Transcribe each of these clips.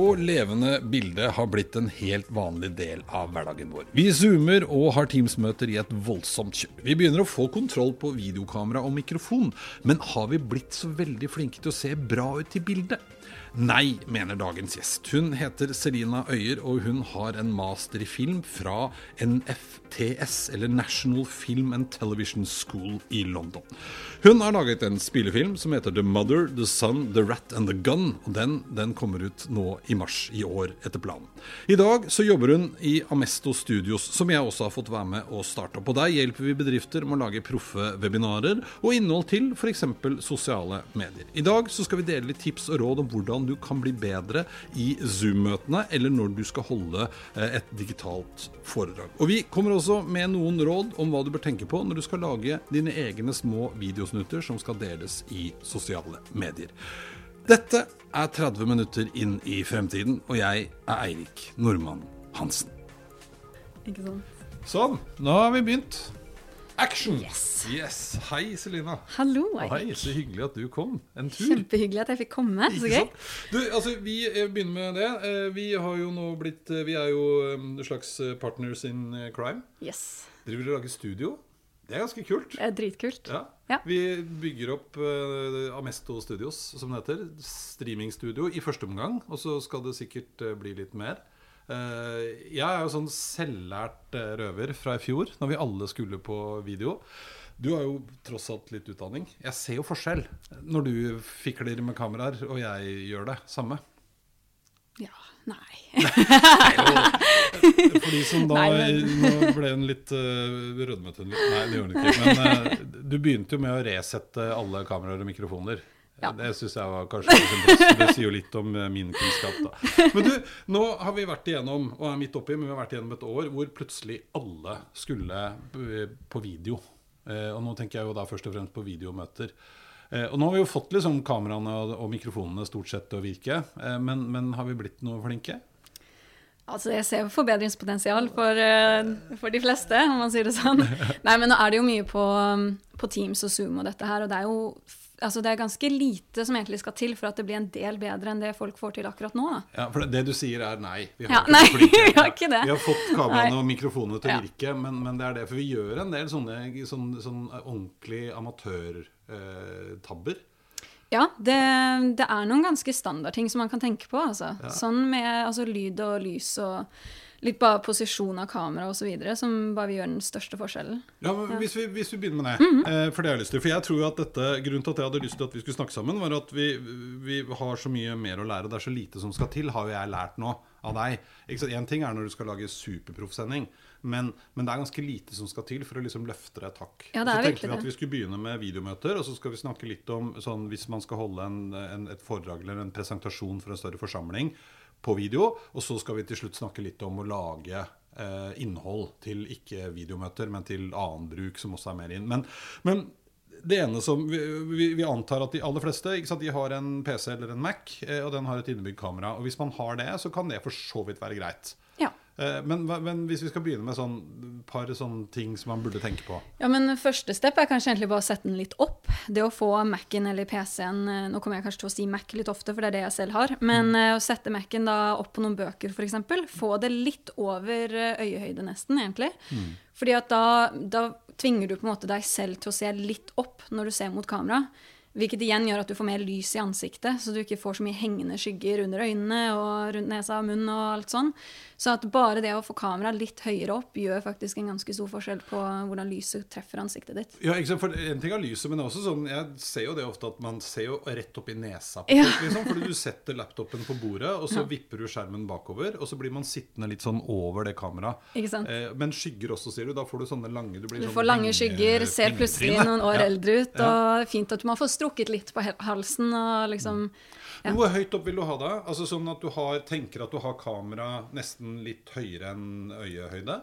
Og levende bilde har blitt en helt vanlig del av hverdagen vår. Vi zoomer og har Teams-møter i et voldsomt kjør. Vi begynner å få kontroll på videokamera og mikrofon, men har vi blitt så veldig flinke til å se bra ut i bildet? Nei, mener dagens gjest. Hun heter Selina Øyer, og hun har en master i film fra NFTS, eller National Film and Television School i London. Hun har laget en spillefilm som heter The Mother, The Son, The Rat and The Gun. og Den, den kommer ut nå i mars i år, etter planen. I dag så jobber hun i Amesto Studios, som jeg også har fått være med å starte opp. Og Der hjelper vi bedrifter med å lage proffe webinarer og innhold til f.eks. sosiale medier. I dag så skal vi dele litt tips og råd om hvordan du kan bli bedre i Zoom-møtene, eller når du skal holde eh, et digitalt foredrag. Og Vi kommer også med noen råd om hva du bør tenke på når du skal lage dine egne små videosnutter som skal deles i sosiale medier. Dette er 30 minutter inn i fremtiden, og jeg er Eirik Nordmann Hansen. Ikke sant? Sånn, nå har vi begynt. Action! Yes. yes. Hei, Selina. Hallo, Hei, så hyggelig at du kom. En tur. Kjempehyggelig at jeg fikk komme. Så gøy. Du, altså, vi eh, begynner med det. Eh, Vi har jo nå blitt eh, Vi er jo en slags partners in crime. Yes. Driver og lager studio. Det er ganske kult. Det er dritkult. Ja. Ja. Vi bygger opp uh, Amesto Studios, som det heter. Streamingstudio i første omgang. Og så skal det sikkert uh, bli litt mer. Eh, jeg er jo sånn selvlært eh, røver fra i fjor, når vi alle skulle på video. Du har jo tross alt litt utdanning. Jeg ser jo forskjell når du fikler med kameraer, og jeg gjør det samme. Ja. Nei. For de som da Nei, Nå ble den litt uh, rødmete. Nei, det gjorde hun ikke. Men uh, du begynte jo med å resette alle kameraer og mikrofoner. Ja. Det syns jeg var kanskje. Det sier jo litt om eh, min kunnskap, da. Men du, nå har vi vært igjennom, og er midt oppi, men vi har vært igjennom et år hvor plutselig alle skulle på video. Eh, og nå tenker jeg jo da først og fremst på videomøter. Eh, og nå har vi jo fått liksom kameraene og, mikrofonene stort sett til å virke, men, men har vi blitt noe flinke? Altså, jeg ser forbedringspotensial for, for de fleste, om man sier det sånn. Nei, men nå er det jo mye på, på Teams og Zoom og dette her, og det er jo altså, det er ganske lite som egentlig skal til for at det blir en del bedre enn det folk får til akkurat nå. Da. Ja, for det, det du sier er nei. Vi Ja, ikke nei, vi har ikke det. Vi har fått Nei. og mikrofonene til å Ja. virke, men, men det er det. For vi gjør en del sånne, sånne, sånne ordentlige amatørtabber. Ja, det, det er noen ganske standardting som man kan tenke på. Altså. Sånn med altså, lyd og lys og litt bare posisjon av kamera osv. som bare vil gjøre den største forskjellen. Ja, men hvis, vi, hvis vi begynner med det, mm -hmm. for det har jeg lyst til. For jeg tror at dette, Grunnen til at jeg hadde lyst til at vi skulle snakke sammen, var at vi, vi har så mye mer å lære. Det er så lite som skal til, har jo jeg lært nå av deg. Én? En ting er når du skal lage superproffsending, men, men det er ganske lite som skal til for å liksom løfte det et hakk. Ja, så tenkte vi at vi skulle begynne med videomøter, og så skal vi snakke litt om sånn, hvis man skal holde en, en, et foredrag eller en presentasjon for en større forsamling på video, og så skal vi til slutt snakke litt om å lage eh, innhold til ikke videomøter, men til annen bruk som også er mer inn. Men, men det ene som vi, vi, vi antar at de aller fleste sant, de har en PC eller en Mac, eh, og den har et innebygd kamera. Og hvis man har det, så kan det for så vidt være greit. Eh, Men, men hvis vi skal begynne med sånn par sånne ting som man burde tenke på Ja, men Første step er kanskje egentlig bare å sette den litt opp. Det å få Mac-en eller PC-en eh, Nå kommer jeg kanskje til å si Mac litt ofte, for det er det jeg selv har. Men mm. å sette Mac-en da opp på noen bøker, f.eks. Få det litt over eh, øyehøyde, nesten, egentlig. Fordi at da, da tvinger du på en måte deg selv til å se litt opp når du ser mot kamera. Hvilket igjen gjør at du får mer lys i ansiktet, så du ikke får så mye hengende skygger under øynene og rundt nesa og munnen og alt sånn. Så at bare det å få kameraet litt høyere opp gjør faktisk en ganske stor forskjell på hvordan lyset treffer ansiktet ditt. Ja, ikke sant? For En ting er lyset, men også sånn, jeg ser jo det ofte at man ser jo rett opp i nesa. på Ja. liksom, Fordi du setter laptopen på bordet, og så vipper du skjermen bakover, og så blir man sittende litt sånn over det kameraet. Ikke sant? Eh, men skygger også, sier du. Da får du sånne lange Du, blir Du sånn får lange skygger, ser plutselig noen år Ja. eldre ut, og fint at man får strukket litt på halsen og liksom Men Hvor høyt opp vil du ha det? Altså sånn at du har, tenker at du har kamera nesten litt høyere enn øyehøyde?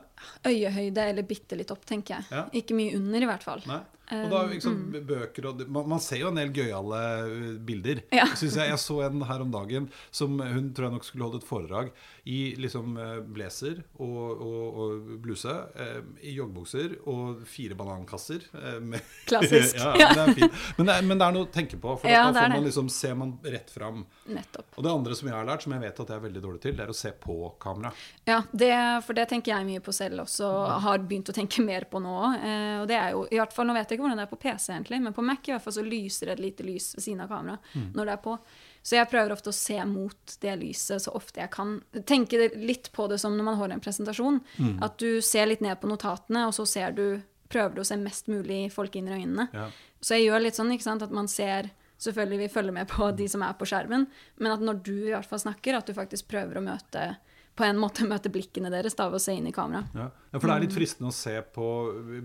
Øyehøyde eller bitte litt opp, tenker jeg. Ja. Ikke mye under, i hvert fall. Og da, liksom, Mm. bøker man, man ser jo en del gøyale uh, bilder. Ja. Synes jeg, jeg så en her om dagen som hun tror jeg nok skulle holde et foredrag i liksom eh, blazer og, og, og bluse, eh, i joggebukser og fire banankasser. eh, med- Klassisk. ja, men, det er. Men det men det er noe å tenke på, for da får man liksom, ser man rett fram. Nettopp. Og det andre som jeg har lært, som jeg vet at jeg er veldig dårlig til, det er å se på kamera. Ja, det, for det tenker jeg mye på selv også, har begynt å tenke mer på nå. Eh, og det er jo, i hvert fall, Nå vet jeg ikke hvordan det er på PC, egentlig, men på Mac i hvert fall så lyser det et lite lys ved siden av kameraet når det er på. Så jeg prøver ofte å se mot det lyset så ofte jeg kan. Tenke litt på det som når man holder en presentasjon. At du ser litt ned på notatene, og så ser du, prøver du å se mest mulig folk inn i øynene. Ja. Så jeg gjør litt sånn ikke sant, at man ser Selvfølgelig vi følger med på de som er på skjermen, men at når du i hvert fall snakker, at du faktisk prøver å møte på en måte møte blikkene deres da, ved å se inn i kamera. Ja. Ja, For det er Mm. litt fristende å se på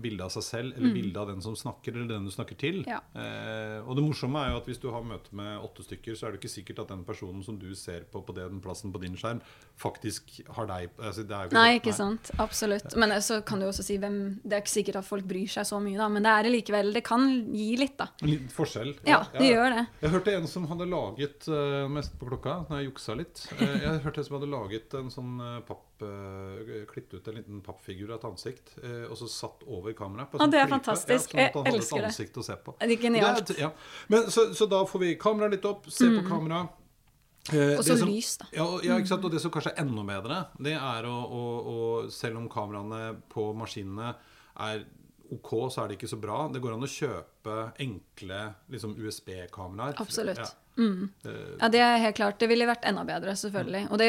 bildet av seg selv eller bildet av den som snakker, eller den du snakker til. Ja. Eh, og det morsomme er jo at hvis du har møte med åtte stykker, så er det ikke sikkert at den personen som du ser på på den plassen på din skjerm, faktisk har deg altså, ikke Nei, ikke sant. Absolutt. Men så kan du også si hvem Det er ikke sikkert at folk bryr seg så mye, da, men det er det likevel. Det kan gi litt, da. En liten forskjell. Ja, det gjør det. Jeg hørte en som hadde laget uh, mest på klokka, når jeg juksa litt. Uh, jeg hørte en som hadde laget en sånn uh, papp Klippet ut en liten pappfigur av et ansikt, eh, og så satt over kameraet. Å, sånn det er fantastisk. Ja, sånn Jeg elsker et det. å se på. Det er genialt. Det ja. Men, så, så da får vi kameraet litt opp, se på kamera. Eh, Og så lys, da. Ja, ja, ikke sant? Og det som kanskje er enda bedre, det er å, å, å Selv om kameraene på maskinene er OK, så er det ikke så bra. Det går an å kjøpe enkle liksom USB-kameraer. Absolutt. Ja. Mm. Ja, det er helt klart. Det ville vært enda bedre, selvfølgelig. Og det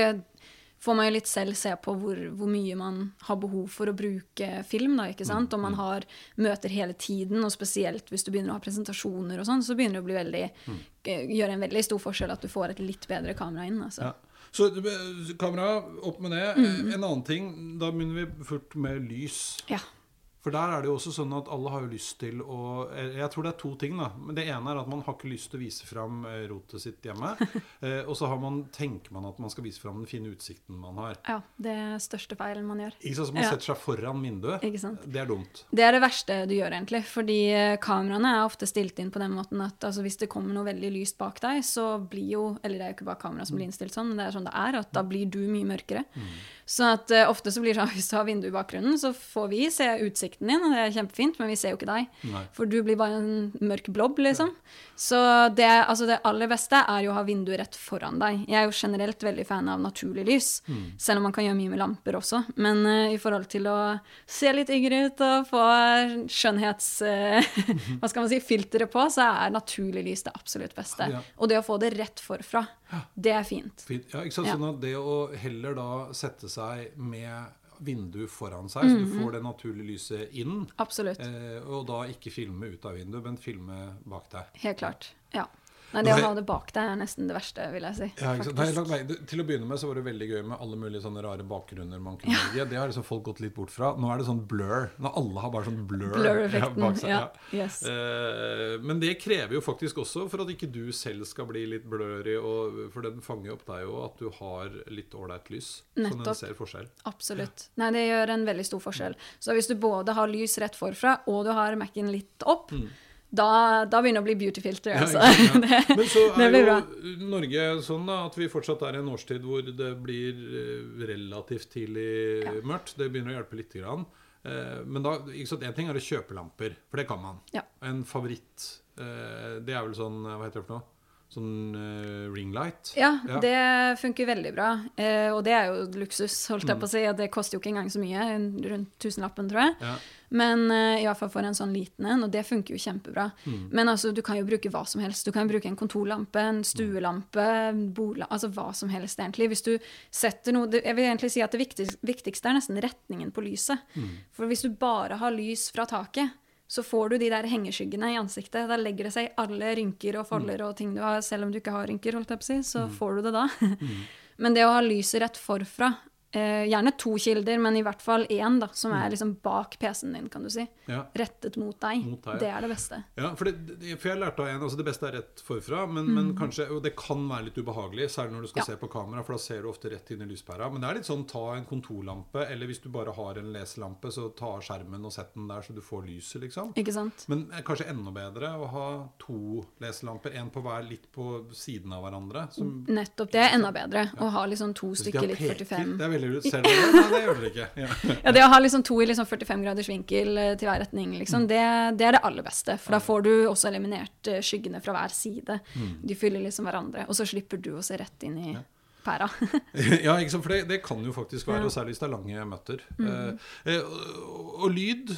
får man jo litt selv se på hvor, hvor mye man har behov for å bruke film, da, ikke sant. Om man har møter hele tiden, og spesielt hvis du begynner å ha presentasjoner og sånn, så begynner det å bli veldig eh, Gjøre en veldig stor forskjell at du får et litt bedre kamera inn, altså. Ja. Så eh, kamera, opp med det. Mm. En annen ting, da begynner vi fort med lys. Ja. For der er det jo også sånn at alle har jo lyst til å eh, Jeg tror det er to ting, da. Men det ene er at man har ikke lyst til å vise fram eh, rotet sitt hjemme. Eh, og så har man, tenker man at man skal vise fram den fine utsikten man har. ja. Det er største feilen man gjør. Ikke sant, så Man Ja. setter seg foran vinduet. Det er dumt. Det er det verste du gjør, egentlig. Fordi kameraene er ofte stilt inn på den måten at altså, hvis det kommer noe veldig lyst bak deg, så blir jo Eller det er jo ikke bare kamera som blir innstilt sånn, men det er sånn det er, at da blir du mye mørkere. Så at uh, ofte så blir det sånn hvis du har vindu i bakgrunnen, så får vi se utsikten din, og det er kjempefint, men vi ser jo ikke deg. Nei. For du blir bare en mørk blobb, liksom. Så det, altså det aller beste er jo å ha vinduet rett foran deg. Jeg er jo generelt veldig fan av naturlig lys, selv om man kan gjøre mye med lamper også. Men uh, i forhold til å se litt yngre ut og få skjønnhets... Uh, hva skal man si? Filteret på, så er naturlig lys det absolutt beste. Ja. Og det å få det rett forfra, det er fint. Fint. Ja, ikke sant? Sånn at det å heller da sette seg med vindu foran seg, så du får det naturlige lyset inn, Absolutt. eh, og da ikke filme ut av vinduet, men filme bak deg. Helt klart. Ja. Nei, det å ha det bak deg er nesten det verste, vil jeg si. Ja. Nei. Til å begynne med så var det veldig gøy med alle mulige sånne rare bakgrunner man kunne velge. Det har liksom folk gått litt bort fra. Nå er det sånn blur. Nå alle har bare sånn blur Blur-effekten, bak seg. ja. Ja. Yes. Eh, men det krever jo faktisk også for at ikke du selv skal bli litt blurry, og, for den fanger opp deg jo at du har litt ålreit lys. Nettopp. ser forskjell. Absolutt. Nei, det gjør en veldig stor forskjell. Så hvis du både har lys rett forfra, og du har Mac-en litt opp, da, da begynner det å bli beauty filter. Ja, altså. ja. det, Men så er jo. Norge sånn da, at vi fortsatt er i en årstid hvor det blir eh, relativt tidlig mørkt. Det begynner å hjelpe lite grann. Eh, Men da, én en ting er å kjøpe lamper, for det kan man. Ja. En favoritt, eh, det er vel sånn, hva heter det for noe? Sånn ring ringlight. Ja, Ja. det funker veldig bra. Eh, og det er jo luksus, holdt Mm. jeg på å si. Det koster jo ikke engang så mye, rundt tusenlappen, tror jeg. Ja. Men uh, i hvert fall for en sånn liten en, og det funker jo kjempebra. Mm. Men altså, du kan jo bruke hva som helst. Du kan bruke en kontorlampe, en stuelampe, bola, altså hva som helst, egentlig. Hvis du setter noe Jeg vil egentlig si at det viktigste, viktigste er nesten retningen på lyset. Mm. For hvis du bare har lys fra taket, så får du de der hengeskyggene i ansiktet. Da legger det seg i alle rynker og folder og ting du har, selv om du ikke har rynker, holdt jeg på å si, så får du det da. Men det å ha lyset rett forfra, eh, gjerne to kilder, men i hvert fall én, da, som er liksom bak PC-en din, kan du si, Ja. rettet mot deg, Mot deg, ja. det er det beste. Ja, for, det, for jeg lærte av en, altså Det beste er rett forfra, men, men kanskje, og det kan være litt ubehagelig, særlig når du skal Mm. Ja. se på kamera, for da ser du ofte rett inn i lyspæra. Men det er litt sånn ta en kontorlampe, eller hvis du bare har en leselampe, så ta av skjermen og sett den der så du får lyset, liksom. Ikke sant? Men er kanskje enda bedre å ha to leselamper, en på hver litt på siden av hverandre. Som, Nettopp. Det er enda bedre. Å ha liksom to stykker litt 45 Det er veldig lurt. ut selv. Nei, det gjør dere ikke. Ja. Ja, det å ha liksom to i liksom 45 graders vinkel eh, til hver retning, Mm. liksom, det, det er det aller beste. For da får du også eliminert eh, skyggene fra hver side. Mm. De fyller liksom hverandre. Og så slipper du å se rett inn i pæra. Ja, ikke sant? for det, det kan jo faktisk være, og særlig hvis det er lange møter. Mm. eh, og, og lyd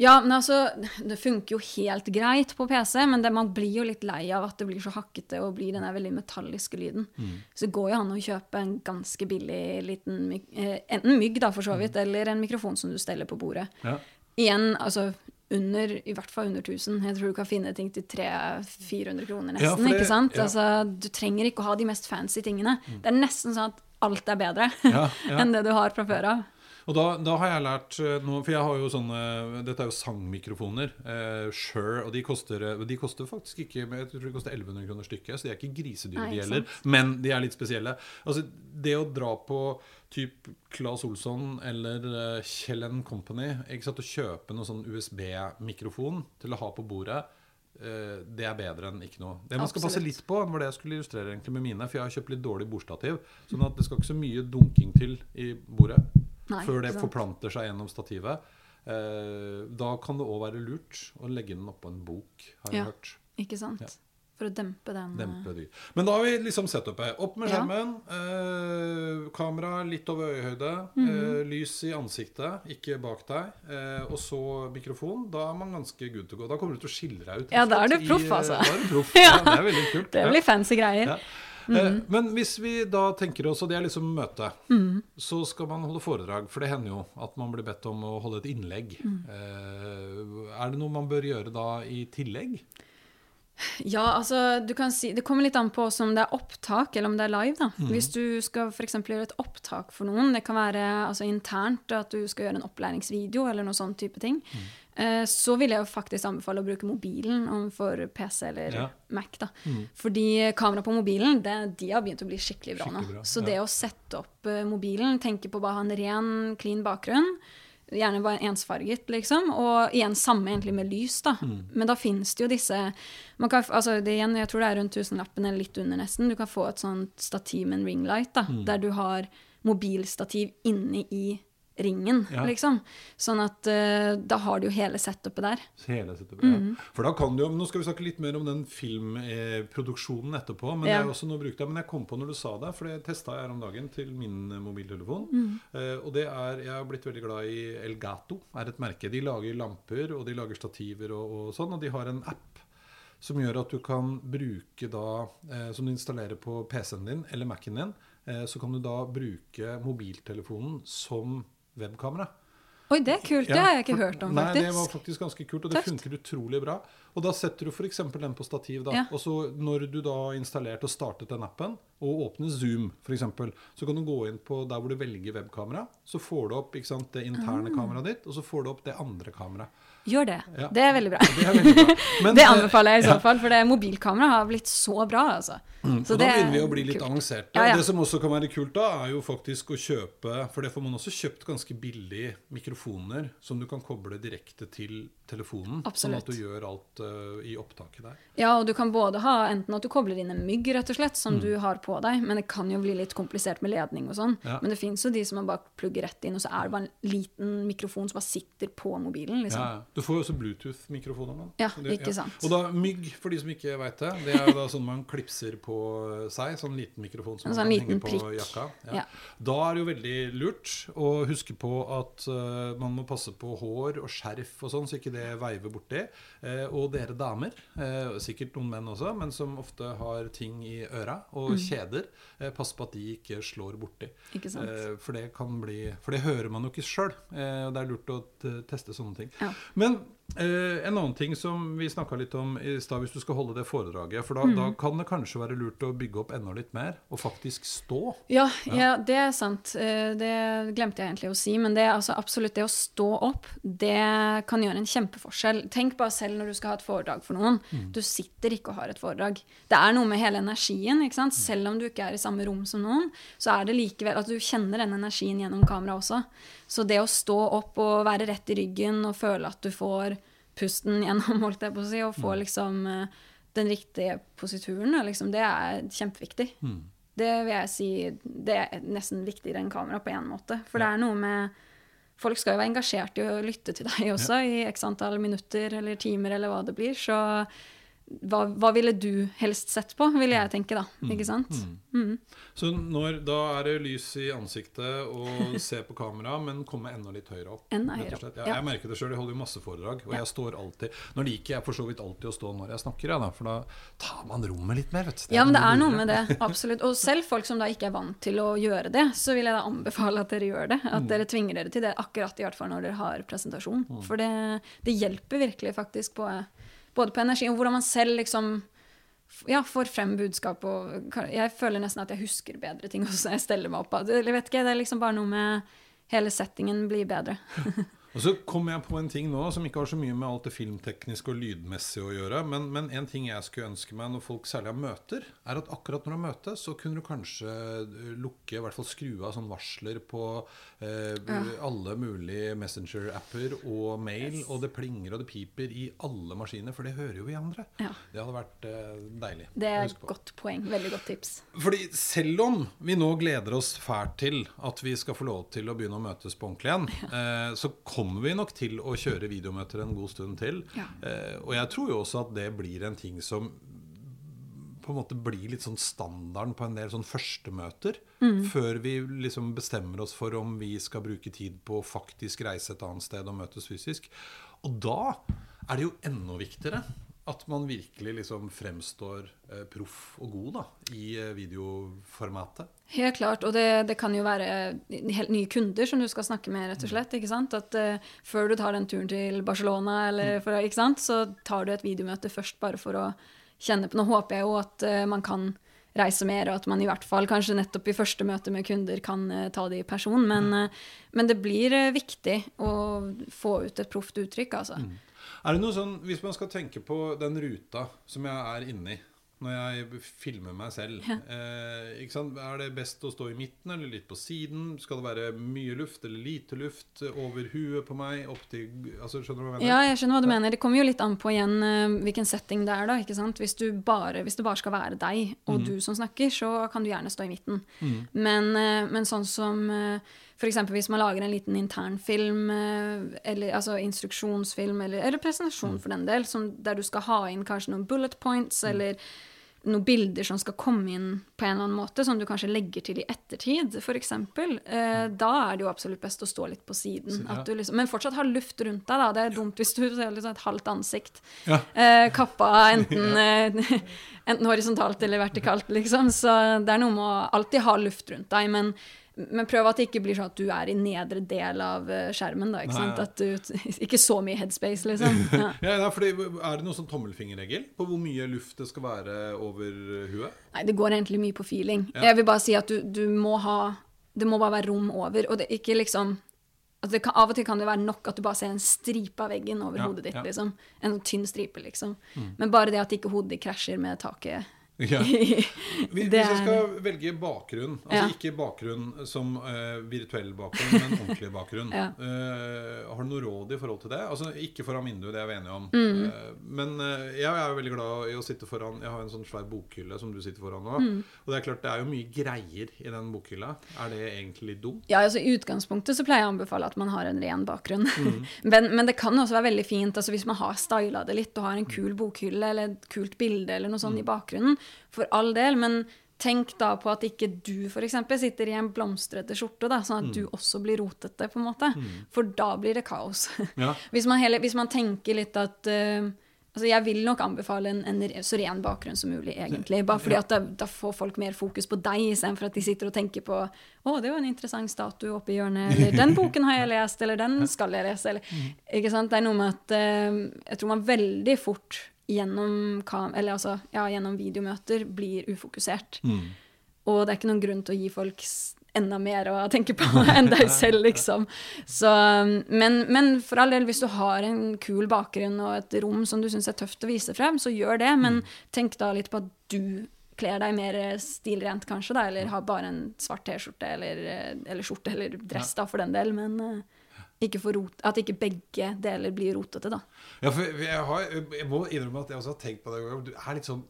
ja, men altså, det funker jo helt greit på PC, men det, man blir jo litt lei av at det blir så hakkete og blir den veldig metalliske lyden. Mm. Så det går jo an å kjøpe en ganske billig liten eh, enten mygg, da, for så vidt, Mm. eller en mikrofon som du steller på bordet. Ja. Igjen, altså under, i hvert fall under 1000. Jeg tror du kan finne ting til 300-400 kroner nesten. Ja, det- ikke sant? ja. Altså, du trenger ikke å ha de mest fancy tingene. Det er nesten sånn at alt er bedre Ja, ja. enn det du har fra før av. Og da, da har jeg lært eh, noe For jeg har jo sånne Dette er jo sangmikrofoner. Eh, Shure. Og de koster, eh, de koster faktisk ikke Jeg tror de koster 1100 kroner stykket, så de er ikke grisedyre, de heller. Men de er litt spesielle. Altså, det å dra på typ Claes Olsson eller eh, Kjell Company ikke sant, og kjøpe noe sånn USB-mikrofon til å ha på bordet det er bedre enn ikke noe. Det man skal passe litt på, var det jeg skulle illustrere egentlig med mine. For jeg har kjøpt litt dårlig bordstativ. Sånn at det skal ikke så mye dunking til i bordet Nei, før det sant. forplanter seg gjennom stativet. Eh, da kan det òg være lurt å legge den oppå en bok, har jeg Ja. hørt. Ikke sant? Ja. For å dempe den. eh, Dempe. Men da har vi liksom setupet. Opp med Ja. skjermen. Eh, kamera litt over øyehøyde. Mhm. eh, lys i ansiktet, ikke bak deg. Eh, og så mikrofon. Da er man ganske good to go. Da kommer du til å skille deg ut. Ja, da er du proff, altså. eh, Da er du proff. Ja. ja. det er veldig kult. Det ja. blir fancy greier. Eh, Men hvis vi da tenker oss, og det er liksom møte, så skal man holde foredrag. For det hender jo at man blir bedt om å holde et innlegg. Mm. er det noe man bør gjøre da i tillegg? Ja, altså, du kan si, Det kommer litt an på om det er opptak eller om det er live. da. Mhm. Hvis du skal for gjøre et opptak for noen, det kan være altså, internt at du skal gjøre en opplæringsvideo eller noe sånn type ting, Mhm. Eh, så vil jeg jo faktisk anbefale å bruke mobilen overfor PC eller Ja. Mac. da. Fordi kamera på mobilen det, de har begynt å bli skikkelig bra nå. Skikkelig bra, Så ja. det å sette opp eh, mobilen, tenke på å ha en ren, clean bakgrunn, Gjerne bare ensfarget, liksom. Og igjen samme egentlig med lys, da. Mm. Men da fins det jo disse man kan, altså det igjen, Jeg tror det er rundt tusenlappen eller litt under nesten. Du kan få et sånt stativ med en ringlight, da. Mm. Der du har mobilstativ inne i ringen, Ja. liksom. Sånn at uh, da har du jo hele setupet der. Hele setupet, Mhm. ja. For da kan du jo, Nå skal vi snakke litt mer om den filmproduksjonen etterpå. Men det er jo også noe å bruke det. men jeg kom på når du sa det, for det testa jeg her om dagen til min eh, mobiltelefon. Mm. Uh, og det er Jeg har blitt veldig glad i Elgato, er et merke. De lager lamper, og de lager stativer og, og sånn, og de har en app som gjør at du kan bruke da eh, Som du installerer på PC-en din eller Mac-en din, eh, så kan du da bruke mobiltelefonen som webkamera. Oi, det er kult! det har jeg ikke for- hørt om, faktisk. Nei, det var faktisk ganske kult, og det Tøft. funker utrolig bra. Og da setter du f.eks. den på stativ, da. Ja. Og så når du da har installert og startet den appen, og åpner Zoom f.eks., så kan du gå inn på der hvor du velger webkamera. Så får du opp sant, det interne Ah. kameraet ditt, og så får du opp det andre kameraet. Gjør det. Ja. Det er veldig bra. Det er veldig bra. Men, det anbefaler jeg i så ja. fall, for det mobilkamera har blitt så bra, altså. Så og da er begynner vi å bli litt avanserte. Ja. Det som også kan være kult, da, er jo faktisk å kjøpe For det får man også kjøpt ganske billig mikrofoner som du kan koble direkte til telefonen. Sånn at du gjør alt uh, i opptaket der. Ja, og du kan både ha enten at du kobler inn en mygg, rett og slett, som Mm. du har på deg, men det kan jo bli litt komplisert med ledning og sånn. Men det fins jo de som man bare plugger rett inn, og så er det bare en liten mikrofon som bare sitter på mobilen, liksom. Ja, ja. Du får jo også Bluetooth-mikrofoner nå. Ja, det- ikke sant. Og da mygg, for de som ikke veit det, det er jo da sånn man klipser på seg. Sånn liten mikrofon som En man sånn kan henge liten på jakka. Ja. Da er det jo veldig lurt å huske på at uh, man må passe på hår og skjerf og sånn, så ikke det veiver borti. Uh, og dere damer, uh, sikkert noen menn også, men som ofte har ting i øra og kjeder, eh, pass på at de ikke slår borti. Mm. Ikke sant. For det kan bli For det hører man jo ikke sjøl. Det er lurt å teste sånne ting. Ja. Men eh, en annen ting som vi snakka litt om i stad, hvis du skal holde det foredraget, for da, Mm. da kan det kanskje være lurt å bygge opp enda litt mer, og faktisk stå. Ja, ja, det er sant. Eh, Det glemte jeg egentlig å si. Men det er altså absolutt det å stå opp, det kan gjøre en kjempeforskjell. Tenk bare selv når du skal ha et foredrag for noen. Du sitter ikke og har et foredrag. Det er noe med hele energien. ikke sant? Selv om du ikke er i samme rom som noen, så er det likevel at du kjenner den energien gjennom kamera også. Så det å stå opp og være rett i ryggen og føle at du får pusten gjennom, holdt jeg på å si, og få liksom eh, den riktige posituren, liksom, det er kjempeviktig. Det vil jeg si det er nesten viktigere enn kamera på en måte. For det er noe med Folk skal jo være engasjert i å lytte til deg også i x antall minutter eller timer eller hva det blir. Så hva, hva ville du helst sett på, ville jeg tenke, da. Ikke sant? Mm. Så når, da er det lys i ansiktet og se på kamera, men komme enda litt høyere opp. Enda høyere opp. Ja, ja. Jeg merker det sjøl, jeg holder jo masse foredrag, og jeg står alltid Nå liker jeg for så vidt alltid å stå når jeg snakker, ja, da, for da tar man rommet litt mer. Vet du. Ja, men det er noe med det. Absolutt. Og selv folk som da ikke er vant til å gjøre det, så vil jeg da anbefale at dere gjør det. At dere tvinger dere til det, akkurat i hvert fall når dere har presentasjon. For det, det hjelper virkelig faktisk på både på energi og hvordan man selv liksom ja, får frem budskap. Og jeg føler nesten at jeg husker bedre ting også når jeg steller meg opp. Eller vet ikke, Det er liksom bare noe med hele settingen blir bedre. Og så kom jeg på en ting nå som ikke har så mye med alt det filmtekniske og lydmessige å gjøre. Men, men en ting jeg skulle ønske meg når folk særlig har møter, er at akkurat når du har møte, så kunne du kanskje eh, lukke, i hvert fall skru av sånn varsler på eh, alle mulige Messenger-apper og mail. Og det plinger og det piper i alle maskiner, for det hører jo vi andre. Ja. Det hadde vært eh, deilig. Det er et godt poeng. Veldig godt tips. Fordi selv om vi nå gleder oss fælt til at vi skal få lov til å begynne å møtes på ordentlig igjen, eh, så kommer vi nok til å kjøre videomøter en god stund til. Ja. Eh, og jeg tror jo også at det blir en ting som på en måte blir litt sånn standarden på en del sånn førstemøter. Før vi liksom bestemmer oss for om vi skal bruke tid på å faktisk reise et annet sted og møtes fysisk. Og da er det jo enda viktigere at man virkelig liksom fremstår eh, proff og god da, i eh, videoformatet. Helt klart, og det, det kan jo være helt nye kunder som du skal snakke med, rett og slett. ikke sant? At uh, Før du tar den turen til Barcelona, eller for, ikke sant? så tar du et videomøte først bare for å kjenne på Nå håper jeg jo at uh, man kan reise mer, og at man i hvert fall kanskje nettopp i første møte med kunder kan uh, ta det i person. Men, eh, men det blir viktig å få ut et proft uttrykk, altså. Er det noe sånn, Hvis man skal tenke på den ruta som jeg er inne i når jeg filmer meg selv, eh, ikke sant? er det best å stå i midten eller litt på siden? Skal det være mye luft eller lite luft over huet på meg? Opp til, altså Skjønner du hva jeg mener? Ja, jeg skjønner hva du mener. Det kommer jo litt an på igjen eh, hvilken setting det er. da? Hvis, du bare, hvis det bare skal være deg og du som snakker, så kan du gjerne stå i midten. Men, eh, men sånn som uh, f.eks. hvis man lager en liten internfilm, eh, eller altså instruksjonsfilm, eller, eller presentasjon for den del, som, der du skal ha inn kanskje noen bullet points, eller noen bilder som skal komme inn på en eller annen måte, som du kanskje legger til i ettertid, f.eks., eh, da er det jo absolutt best å stå litt på siden. Liksom, men fortsatt ha luft rundt deg. da, Det er dumt hvis du ser liksom et halvt ansikt. Ja. Eh, kappa enten, eh, enten horisontalt eller vertikalt, liksom. Så det er noe med å alltid ha luft rundt deg. Men, men prøv at det ikke blir sånn at du er i nedre del av eh, skjermen. da, ikke Nei, sant? ja. Du, Ikke så mye headspace, liksom. Ja. Ja, fordi, Er det noen sånn tommelfingerregel på hvor mye luft det skal være over huet? Nei, det går egentlig mye på feeling. Jeg vil bare si at du, du må ha Det må bare være rom over, og det er ikke liksom altså det kan, Av og til kan det være nok at du bare ser en stripe av veggen over hodet ditt. Mm. liksom. En sånn tynn stripe, liksom. Men bare det at ikke hodet krasjer med taket Ja. hvis jeg skal velge bakgrunn, altså Ja. ikke bakgrunn som uh, virtuell bakgrunn, men ordentlig bakgrunn. Ja. uh, har du noe råd i forhold til det? Altså Ikke foran vinduet, det er vi enige om. Mm. Uh, men jeg er jo veldig glad i å sitte foran Jeg har en sånn svær bokhylle som du sitter foran nå. Mm. Og det er klart det er jo mye greier i den bokhylla. Er det egentlig litt dumt? Ja, altså I utgangspunktet så pleier jeg å anbefale at man har en ren bakgrunn. Mm. men, men det kan også være veldig fint altså hvis man har styla det litt og har en kul bokhylle eller et kult bilde eller noe sånt Mm. i bakgrunnen. For all del. Men tenk da på at ikke du eksempel, sitter i en blomstrete skjorte, da, sånn at Mm. du også blir rotete. på en måte. For da blir det kaos. Ja. hvis, man hele, hvis man tenker litt at uh, Altså Jeg vil nok anbefale en, en så ren bakgrunn som mulig, egentlig. Bare fordi at da, da får folk mer fokus på deg, istedenfor at de sitter og tenker på å, det var en interessant statue oppe i hjørnet, eller den boken har jeg lest, eller den skal jeg lese, eller Ikke sant. Det er noe med at uh, jeg tror man veldig fort gjennom, altså, ja, gjennom videomøter blir ufokusert. Og det er ikke noen grunn til å gi folk enda mer å tenke på enn deg selv, liksom. Så, men, men for all del, hvis du har en kul bakgrunn og et rom som du syns er tøft å vise frem, så gjør det. Men tenk da litt på at du kler deg mer stilrent, kanskje, da, eller har bare en svart T-skjorte eller, eh, eller skjorte eller dress, da, for den del. Men eh, ikke rot, at ikke begge deler blir rotete, da. Ja, for jeg, har, jeg må innrømme at jeg også har tenkt på det. Du er litt sånn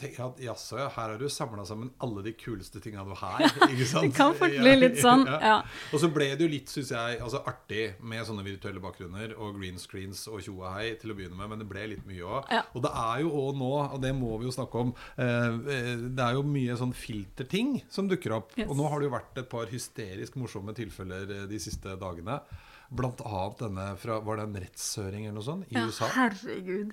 tenker at Jaså, ja, her har du samla sammen alle de kuleste tinga du har. Ikke sant? Det kan fort bli litt sånn, ja. Og så ble det jo litt, syns jeg, altså artig med sånne virtuelle bakgrunner og green screens og tjo og hei til å begynne med, men det ble litt mye òg. Ja. Og det er jo òg nå, og det må vi jo snakke om, eh, eh, det er jo mye sånn filterting som dukker opp. Yes. Og nå har det jo vært et par hysterisk morsomme tilfeller eh, de siste dagene. Blant annet denne fra Var det en rettshøring eller noe sånt i Ja, USA? herregud.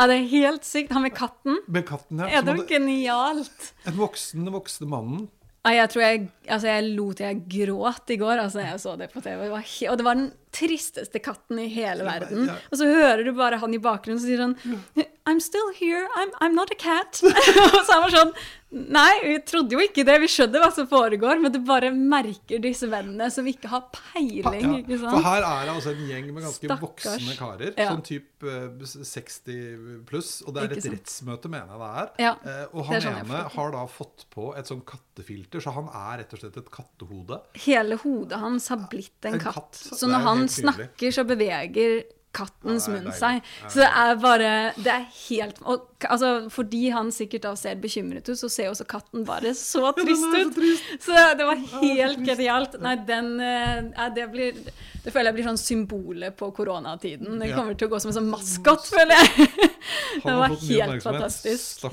Ja, det er helt sykt. Han med katten. Med katten, ja. Er det genialt. En voksen, voksne mannen. Ja, jeg tror jeg, altså jeg lot jeg gråt i går. altså Jeg så det på TV. Det var og det var den tristeste katten i hele verden. ja. Og så hører du bare han i bakgrunnen som sier sånn I'm still here. I'm, I'm not a cat. og så er man sånn Nei, vi trodde jo ikke det. Vi skjønner hva som foregår, men du bare merker disse vennene som ikke har peiling. Ja, ikke For her er det altså en gjeng med ganske Stakkars. voksne karer. Sånn type eh, 60 pluss. Og det er Ikke et sant. rettsmøte, mener jeg det er. Ja, Eh, og han er sånn ene har da fått på et sånn kattefilter, så han er rett og slett et kattehode. Hele hodet hans har blitt en, En katt. katt. Så når han nydelig. snakker, så beveger kattens Ja, munn seg. Så det er bare Det er helt og, altså, Fordi han sikkert da ser bekymret ut, så ser også katten bare så trist ut. så ut. Så det var helt genialt. Nei, den eh, ja, Det blir Det føler jeg blir sånn symbolet på koronatiden. Det kommer til å gå som en sånn maskot, føler jeg. Det var helt fantastisk.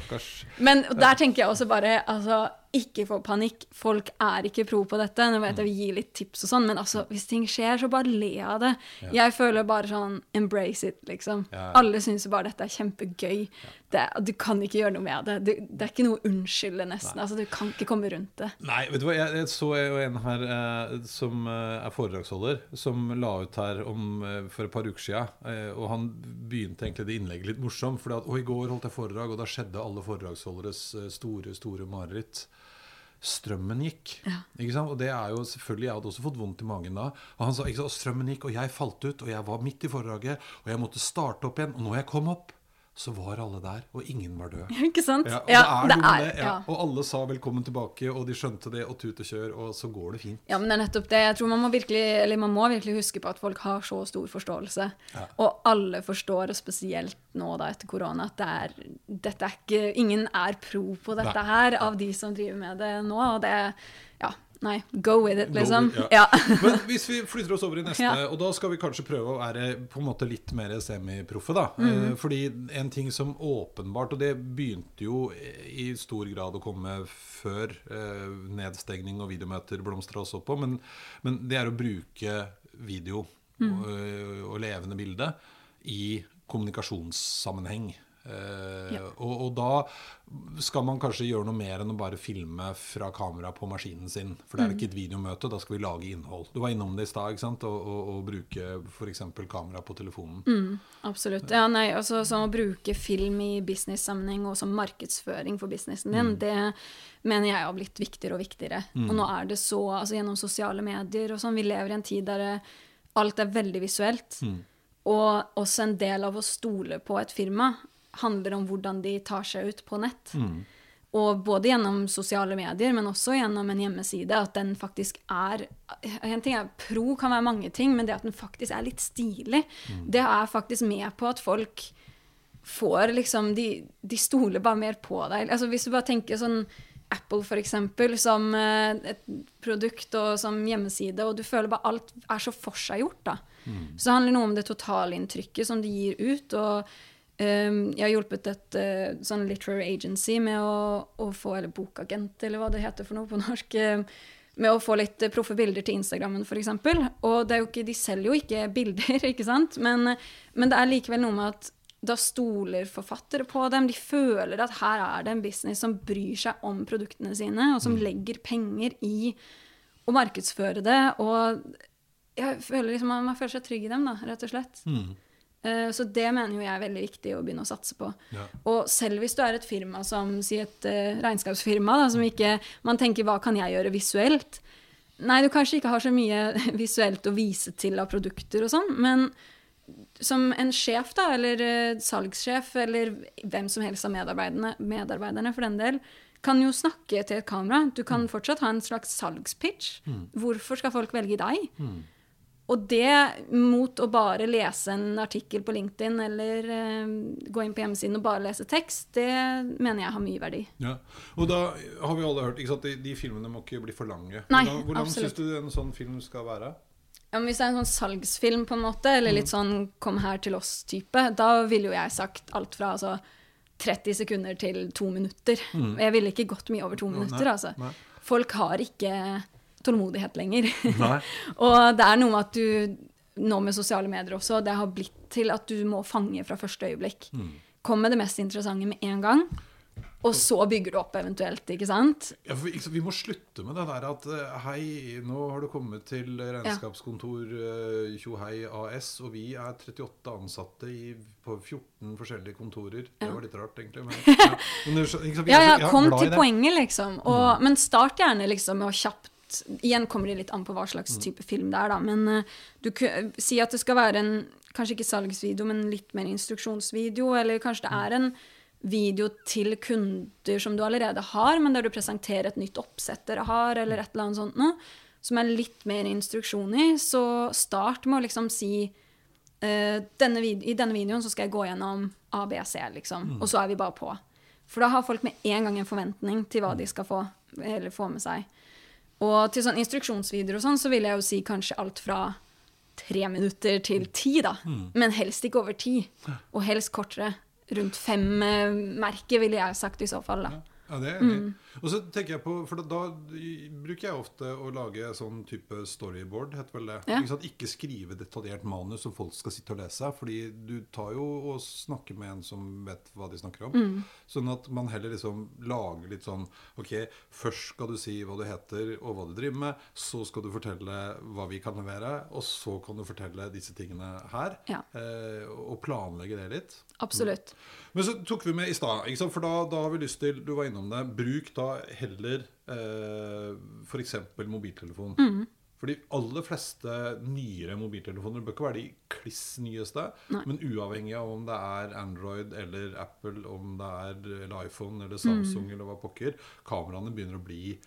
Men der tenker jeg også bare altså, ikke få panikk. Folk er ikke pro på dette. Nå vet jeg vi gir litt tips og sånn, men altså, hvis ting skjer, så bare le av det. Jeg føler bare sånn embrace it, liksom. Ja. Alle syns jo bare dette er kjempegøy. Det, du kan ikke gjøre noe med det. Du, det er ikke noe å unnskylde, nesten. Altså, du kan ikke komme rundt det. Nei, vet du hva, jeg, jeg så jo en her eh, som eh, er foredragsholder, som la ut her om, eh, for et par uker siden. Eh, og han begynte egentlig det innlegget litt morsomt. For i går holdt jeg foredrag, og da skjedde alle foredragsholderes eh, store, store mareritt. Strømmen gikk. Ikke sant? Og det er jo selvfølgelig, Jeg hadde også fått vondt i magen da. Og han sa ikke sant, strømmen gikk, og jeg falt ut, og jeg var midt i foredraget, og jeg måtte starte opp igjen. Og når jeg kom opp, så var alle der, og ingen var død. Ikke sant? Ja, og Ja, det er det, ja. ja. Og alle sa velkommen tilbake, og de skjønte det, og tut og kjør, og så går det fint. Ja, men det er nettopp det. Jeg tror man må virkelig, eller man må virkelig huske på at folk har så stor forståelse. Og alle forstår, og spesielt nå da etter korona, at det er, dette er ikke, ingen er pro på dette Nei. her av de som driver med det nå. Og det ja, nei, go with it, liksom. with- ja. Men hvis vi flytter oss over i neste, Ja. og da skal vi kanskje prøve å være på en måte litt mer semiproffe, da. Mm. Eh, Fordi en ting som åpenbart, og det begynte jo i stor grad å komme før eh, nedstengning og videomøter blomstra også på, men, men det er å bruke video Mm. og, og levende bilde i kommunikasjonssammenheng. Eh, Ja. og, og da skal man kanskje gjøre noe mer enn å bare filme fra kamera på maskinen sin. For det er ikke et videomøte, da skal vi lage innhold. Du var innom det i stad, ikke sant? Og, og, og bruke f.eks. kamera på telefonen. Absolutt. Ja, nei, altså sånn å bruke film i business-sammenheng og som markedsføring for businessen din, det mener jeg har blitt viktigere og viktigere. Og nå er det så, altså gjennom sosiale medier og sånn, vi lever i en tid der eh, alt er veldig visuelt. Og også en del av å stole på et firma handler om hvordan de tar seg ut på nett. Og både gjennom sosiale medier, men også gjennom en hjemmeside, at den faktisk er En ting er pro kan være mange ting, men det at den faktisk er litt stilig, det er faktisk med på at folk får liksom De, de stoler bare mer på deg. Altså Hvis du bare tenker sånn Apple, for eksempel, som eh, et produkt og som hjemmeside, og du føler bare alt er så forseggjort, da. Så det handler noe om det totalinntrykket som du gir ut. og jeg har hjulpet et uh, sånn literary agency med å, å få Eller bokagent, eller hva det heter for noe på norsk. Uh, med å få litt proffe bilder til Instagrammen, f.eks. Og det er jo ikke, de selger jo ikke bilder, ikke sant? Men, men det er likevel noe med at da stoler forfattere på dem. De føler at her er det en business som bryr seg om produktene sine, og som legger penger i å markedsføre det. Og jeg føler liksom, man, føler seg trygg i dem, da, rett og slett. Eh, Så det mener jo jeg er veldig viktig å begynne å satse på. Ja. Og selv hvis du er et firma som si et eh, regnskapsfirma, da, som ikke man tenker hva kan jeg gjøre visuelt? Nei, du kanskje ikke har så mye visuelt å vise til av produkter og sånn, men som en sjef, da, eller eh, salgssjef, eller hvem som helst av medarbeiderne, medarbeiderne for den del, kan jo snakke til et kamera. Du kan fortsatt ha en slags salgspitch. Hvorfor skal folk velge deg? Og det mot å bare lese en artikkel på LinkedIn eller eh, gå inn på hjemmesiden og bare lese tekst, det mener jeg har mye verdi. Ja. Og da har vi alle hørt ikke sant? De, de filmene må ikke bli for lange. Nei, Hvordan, hvordan syns du en sånn film skal være? Ja, men hvis det er en sånn salgsfilm, på en måte, eller litt sånn 'kom her til oss'-type, da ville jo jeg sagt alt fra altså 30 sekunder til to minutter. Mm. jeg ville ikke gått mye over to minutter, nei, altså. nei. Folk har ikke tålmodighet lenger. Og det er noe med at du nå med sosiale medier også, det har blitt til at du må fange fra første øyeblikk. Kom med det mest interessante med en gang, og så bygger du opp eventuelt, ikke sant? Ja, for, vi, vi må slutte med det der at eh, hei, nå har du kommet til regnskapskontor eh, Tjohei AS, og vi er 38 ansatte i, på 14 forskjellige kontorer. Det var litt rart, egentlig. Men, ja. Men, så- Ja, ja, kom til poenget, liksom. Og, Men start gjerne liksom med å kjapt Igjen kommer det litt an på hva slags type film det er, da. Men uh, du si at det skal være en kanskje ikke salgsvideo, men litt mer instruksjonsvideo. Eller kanskje det er en video til kunder som du allerede har, men der du presenterer et nytt oppsett dere har, eller et eller annet sånt noe. Som er litt mer instruksjon i. Så start med å liksom si uh, denne I denne videoen så skal jeg gå gjennom ABC, liksom. Og så er vi bare på. For da har folk med en gang en forventning til hva de skal få, eller få med seg. Og til sånn instruksjonsvideoer og sånn, så vil jeg jo si kanskje alt fra tre minutter til ti, da. Men helst ikke over ti. Og helst kortere. Rundt fem-merket, ville jeg sagt i så fall, da. Ja, det er enig. Og så tenker jeg på, for da, da bruker jeg ofte å lage sånn type storyboard, heter vel det. Ja. Ikke, sant? ikke skrive detaljert manus som folk skal sitte og lese, fordi du tar jo og snakker med en som vet hva de snakker om. Sånn at man heller liksom lager litt sånn Ok, først skal du si hva du heter og hva du driver med, så skal du fortelle hva vi kan levere, og så kan du fortelle disse tingene her. Ja. Eh, og planlegge det litt. Absolutt. Men så tok vi med i stad, for da, da har vi lyst til Du var innom det. Bruk da heller eh, f.eks. mobiltelefon. Mm. For de aller fleste nyere mobiltelefoner bør ikke være de kliss nyeste. Nei. Men uavhengig av om det er Android eller Apple, om det er eller iPhone eller Mm. Samsung eller hva pokker, kameraene begynner å bli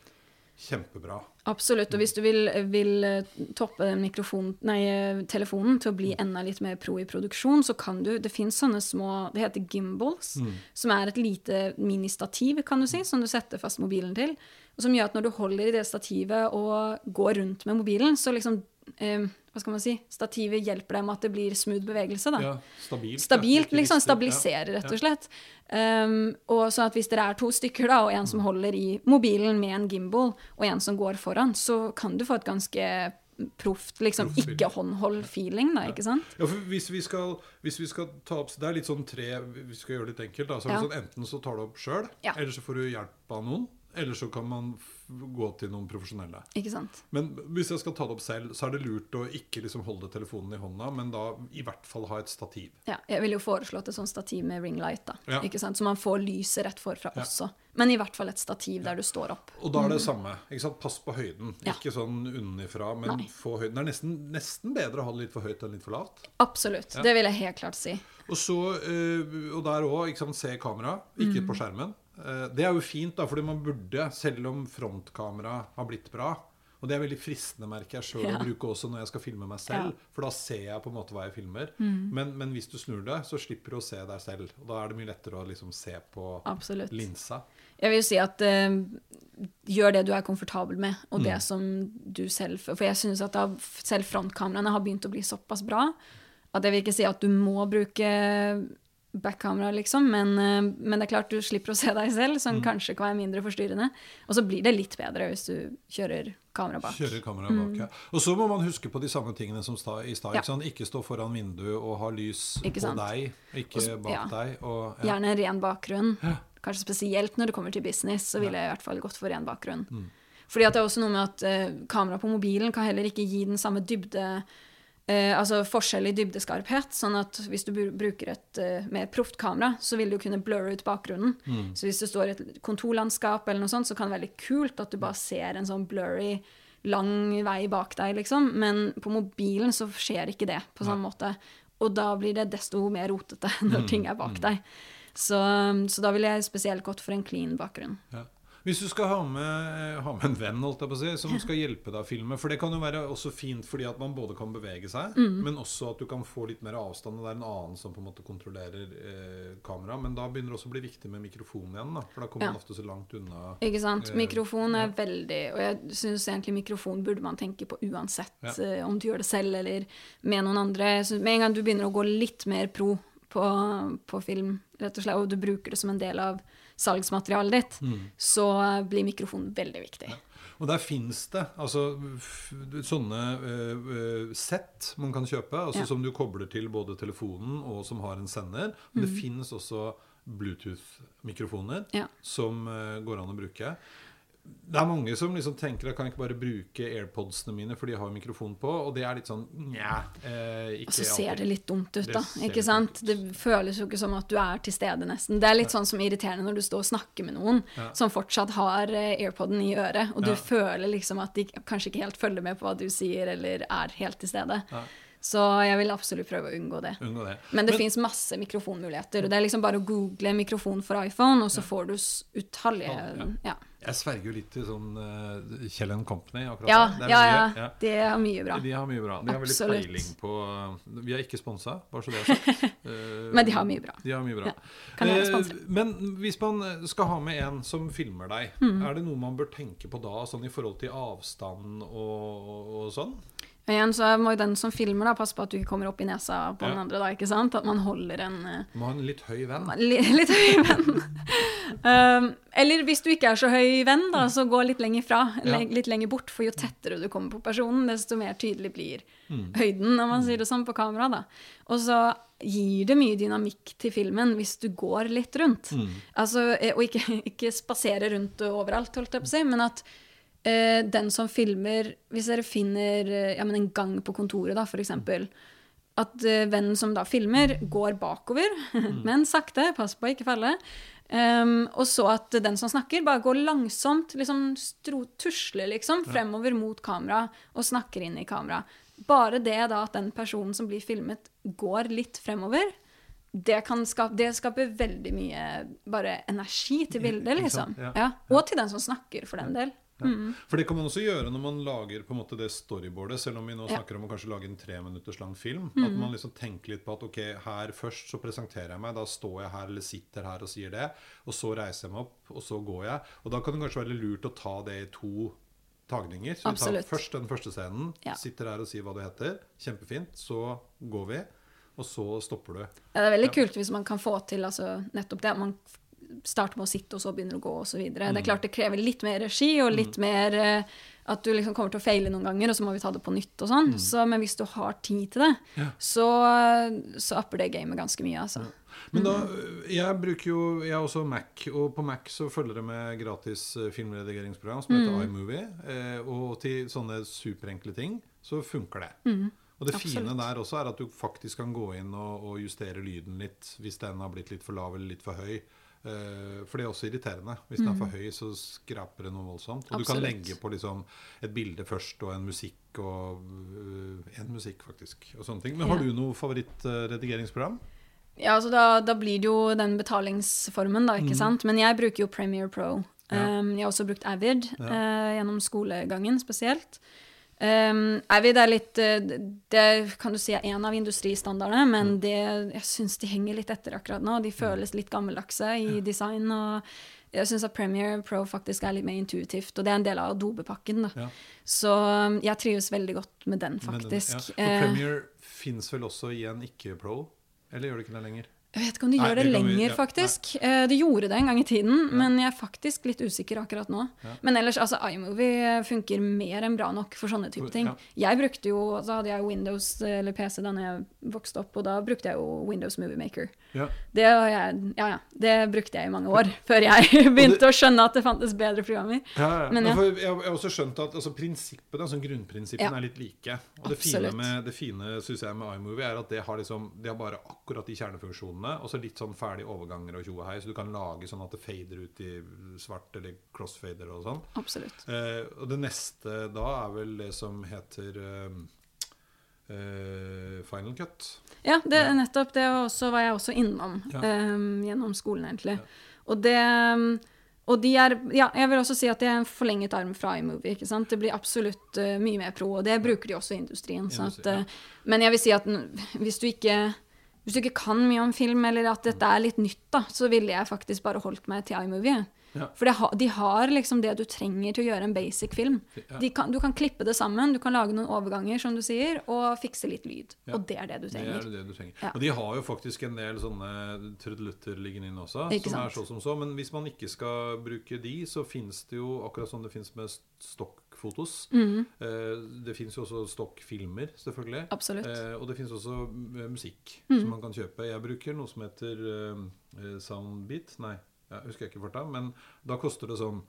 kjempebra. Absolutt. Og hvis du vil, vil eh, toppe nei, eh, telefonen til å bli enda litt mer pro i produksjon, så kan du Det fins sånne små Det heter gimbals, som er et lite ministativ, kan du si, som du setter fast mobilen til. Og som gjør at når du holder i det stativet og går rundt med mobilen, så liksom eh, Hva skal man si? Stativet hjelper deg med at det blir smooth bevegelse, da. Ja, stabilt. Stabilt, ja, liksom. Stabiliserer, rett og slett. Um, og så at hvis dere er to stykker, da, og en Mm. som holder i mobilen med en gimbal, og en som går foran, så kan du få et ganske proft, liksom ikke håndhold-feeling, da, ikke sant? Ja, for hvis vi, skal, hvis vi skal ta opp Det er litt sånn tre Vi skal gjøre det litt enkelt. Da. Så Ja. sånn, enten så tar du opp sjøl, Ja. eller så får du hjelp av noen. Eller så kan man gå til noen profesjonelle. Ikke sant? Men hvis jeg skal ta det opp selv, så er det lurt å ikke liksom holde telefonen i hånda, men da i hvert fall ha et stativ. Ja, jeg ville jo foreslått et sånt stativ med ringlight, da. Ja. Ikke sant? Så man får lyset rett forfra Ja. også. Men i hvert fall et stativ der du står opp. Og da er det samme. ikke sant? Pass på høyden. Mm. Ja. Ikke sånn unnifra, men Nei. få høyden. Det er nesten, nesten bedre å ha det litt for høyt enn litt for lavt. Absolutt. Det vil jeg helt klart si. Og så, eh, og der òg, se kamera, ikke Mm. på skjermen. Eh, Det er jo fint, da, fordi man burde, selv om frontkamera har blitt bra Og det er veldig fristende, merker jeg sjøl, Ja. å bruke også når jeg skal filme meg selv. Ja. For da ser jeg på en måte hva jeg filmer. Mm. Men, men hvis du snur det, så slipper du å se deg selv. Og da er det mye lettere å liksom se på Absolutt. linsa. Jeg vil jo si at uh, gjør det du er komfortabel med, og Mm. det som du selv For jeg syns at da selv frontkameraene har begynt å bli såpass bra at jeg vil ikke si at du må bruke backkamera, liksom, men, eh, men det er klart du slipper å se deg selv, Mm. kanskje kan være mindre forstyrrende. Og så blir det litt bedre hvis du kjører kamera bak. Kjører kamera bak, ja. Og så må man huske på de samme tingene som sta, i stad. Mm. Ja. Ikke, ikke stå foran vinduet og ha lys Ikke på deg, ikke Også, bak ja. deg. Og, ja. Gjerne ren bakgrunn. Kanskje spesielt når det kommer til business, så ville jeg i hvert fall gått for ren bakgrunn. Mm. Fordi det er også noe med at uh, kamera på mobilen kan heller ikke gi den samme dybde eh, Altså forskjell i dybdeskarphet. Sånn at hvis du bruker et eh, mer proft kamera, så vil du kunne blurre ut bakgrunnen. Mm. Så hvis det står i et kontorlandskap eller noe sånt, så kan det være litt kult at du bare ser en sånn blurry lang vei bak deg, liksom. Men på mobilen så skjer ikke det på samme måte. Og da blir det desto mer rotete når ting er bak deg. Så, så da ville jeg spesielt gått for en clean bakgrunn. Ja. Hvis du skal ha med, ha med en venn holdt jeg på å si, som skal hjelpe deg å filme For det kan jo være også fint fordi at man både kan bevege seg, Mm. men også at du kan få litt mer avstand. Og det er en annen som på en måte kontrollerer eh, kameraet. Men da begynner det også å bli viktig med mikrofon igjen. Da, for da kommer Ja. man ofte så langt unna. Ikke sant? Eh, Mikrofon er ja. veldig Og jeg syns egentlig mikrofon burde man tenke på uansett Ja. eh, om du gjør det selv eller med noen andre. Så med en gang du begynner å gå litt mer pro på, på film, rett og slett, og du bruker det som en del av salgsmaterialet ditt, Mm. så blir mikrofonen veldig viktig. Og der fins det altså sånne eh, sett man kan kjøpe, altså Ja. som du kobler til både telefonen og som har en sender. Men det finnes fins også Bluetooth-mikrofoner Ja. som uh, går an å bruke. Det er mange som liksom tenker at kan jeg ikke bare bruke AirPodsene mine, for de har mikrofon på, og det er litt sånn nja. Eh, Og så ser alltid. det litt dumt ut, da. ser Ikke sant? Det føles jo ikke som at du er til stede, nesten. Det er litt sånn som irriterende når du står og snakker med noen Ja. som fortsatt har eh, airpoden i øret, og du Ja. føler liksom at de kanskje ikke helt følger med på hva du sier, eller er helt til stede. Ja. Så jeg vil absolutt prøve å unngå det. Unngå det. Men det fins masse mikrofonmuligheter. og Det er liksom bare å google mikrofon for iPhone, og så får du utallige ja. Jeg sverger jo litt til sånn uh, Kjell Company akkurat Ja. Det ja, mye- ja. Det er mye bra. De har mye bra. De har veldig Absolutt. peiling på Vi er ikke sponsa, bare så det er sagt. Uh, Men de har mye bra. De har mye bra. Ja, men hvis man skal ha med en som filmer deg, Mm. er det noe man bør tenke på da, sånn i forhold til avstand og, og sånn? Og igjen så må jo den som filmer, da passe på at du ikke kommer opp i nesa på Ja. den andre, da, ikke sant? At man holder en eh, må ha en litt høy venn. li, litt høy venn. um, eller hvis du ikke er så høy venn, da, så gå litt lenger fra. Ja. Litt lenger bort, for jo tettere du kommer på personen, desto mer tydelig blir Mm. høyden, når man sier det sånn, på kamera. da. Og så gir det mye dynamikk til filmen hvis du går litt rundt. Mm. Altså, eh, og ikke, ikke spasere rundt overalt, holdt jeg på å si, men at eh, den som filmer Hvis dere finner eh, ja, men en gang på kontoret, da, eksempel. At eh, vennen som da filmer, går bakover, men sakte. Pass på å ikke falle. Um, og så at den som snakker, bare går langsomt, liksom stro, tusler liksom fremover mot kamera og snakker inn i kamera. Bare det da at den personen som blir filmet, går litt fremover, det, kan skape, det skaper veldig mye bare energi til bildet, liksom. Ja. Og til den som snakker, for den del. Mm. For det kan man også gjøre når man lager på en måte det storyboardet, selv om vi nå snakker om å kanskje lage en tre minutters lang film. Mm. At man liksom tenker litt på at ok, her først så presenterer jeg meg, da står jeg her eller sitter her og sier det, og så reiser jeg meg opp, og så går jeg. Og da kan det kanskje være lurt å ta det i to tagninger. Så vi Absolutt. tar først den første scenen, Ja. sitter her og sier hva du heter, kjempefint, så går vi, og så stopper du. Ja, det er veldig Ja. kult hvis man kan få til altså, nettopp det. Man starter med å sitte, og så begynner å gå, osv. Det Mm. er klart det krever litt mer regi, og litt mer eh, at du liksom kommer til å feile noen ganger, og så må vi ta det på nytt og sånn. Så, men hvis du har tid til det, Mm. Ja. så, så upper det gamet ganske mye, altså. Men da, jeg bruker jo Jeg har også Mac, og på Mac så følger det med gratis eh, filmredigeringsprogram som heter iMovie. Eh, og til sånne superenkle ting så funker det. Og det fine der også er at du faktisk kan gå inn og, og justere lyden litt hvis den har blitt litt for lav eller litt for høy. Eh, for det er også irriterende. Hvis den er for høy, så skraper det noe voldsomt. Og du kan legge på liksom et bilde først og en musikk og øh, En musikk, faktisk. Og sånne ting. Men har du noe favorittredigeringsprogram? Ja, altså da, da blir det jo den betalingsformen, da, ikke sant. Men jeg bruker jo Premiere Pro. Mm. Ja. Um, jeg har også brukt Avid Ja. eh, gjennom skolegangen spesielt. Um, er litt eh, Det kan du si er en av industristandardene, men Mm. det, jeg syns de henger litt etter akkurat nå. De føles litt gammeldagse i design. og jeg syns at Premiere Pro faktisk er litt mer intuitivt, og det er en del av Adobe-pakken. Ja. Så um, jeg trives veldig godt med den, Men den- faktisk. Ja. Og For Premiere fins vel også i en ikke-pro? Eller gjør det ikke det lenger? Jeg vet ikke om de Nei, gjør det, det lenger, vi- ja, faktisk. Nei. de gjorde det en gang i tiden, men jeg er faktisk litt usikker akkurat nå. Ja. Men ellers, altså, iMovie funker mer enn bra nok for sånne type ting. Ja. Jeg brukte jo, så hadde jeg Windows eller PC da jeg vokste opp, og da brukte jeg jo Windows Movie Maker. Ja. Det, var jeg, ja, ja, det brukte jeg i mange år, før jeg begynte å skjønne at det fantes bedre programmer. Men. Jeg, har også skjønt at altså, prinsippene, altså, grunnprinsippene er litt like. Og det fine, med, det fine synes jeg, med iMovie er at det har, liksom, det har bare akkurat de kjernefunksjonene, og så litt sånn ferdige overganger og tjo og hei, så du kan lage sånn at det fader ut i svart eller crossfader og sånn. Absolutt. Eh, og det neste da er vel det som heter eh, eh, Final Cut. Ja, det, Ja. nettopp. Det var, også, var jeg også innom Ja. um, gjennom skolen, egentlig. Ja. Og det og de er, ja, jeg vil også si at det er en forlenget arm fra iMovie. ikke sant? Det blir absolutt uh, mye mer pro, og det bruker de også i industrien. Så at, uh, men jeg vil si at hvis du ikke hvis du ikke kan mye om film, eller at dette er litt nytt, da, så ville jeg faktisk bare holdt meg til iMovie. Ja. For det ha, de har liksom det du trenger til å gjøre en basic film. Ja. De kan, du kan klippe det sammen, du kan lage noen overganger, som du sier, og fikse litt lyd. Ja. Og det er det du Det trenger. er det du trenger. Og de har jo faktisk en del sånne trudelutter liggende inne også, Ikke som er så som så. Men hvis man ikke skal bruke de, så finnes det jo akkurat som det finnes med stokkfotos. Eh, det finnes jo også stokkfilmer, selvfølgelig. absolutt. Eh, og det finnes også eh, musikk Mhm. som man kan kjøpe. Jeg bruker noe som heter Soundbeat. Nei, jeg husker jeg ikke farta. Men da koster det sånn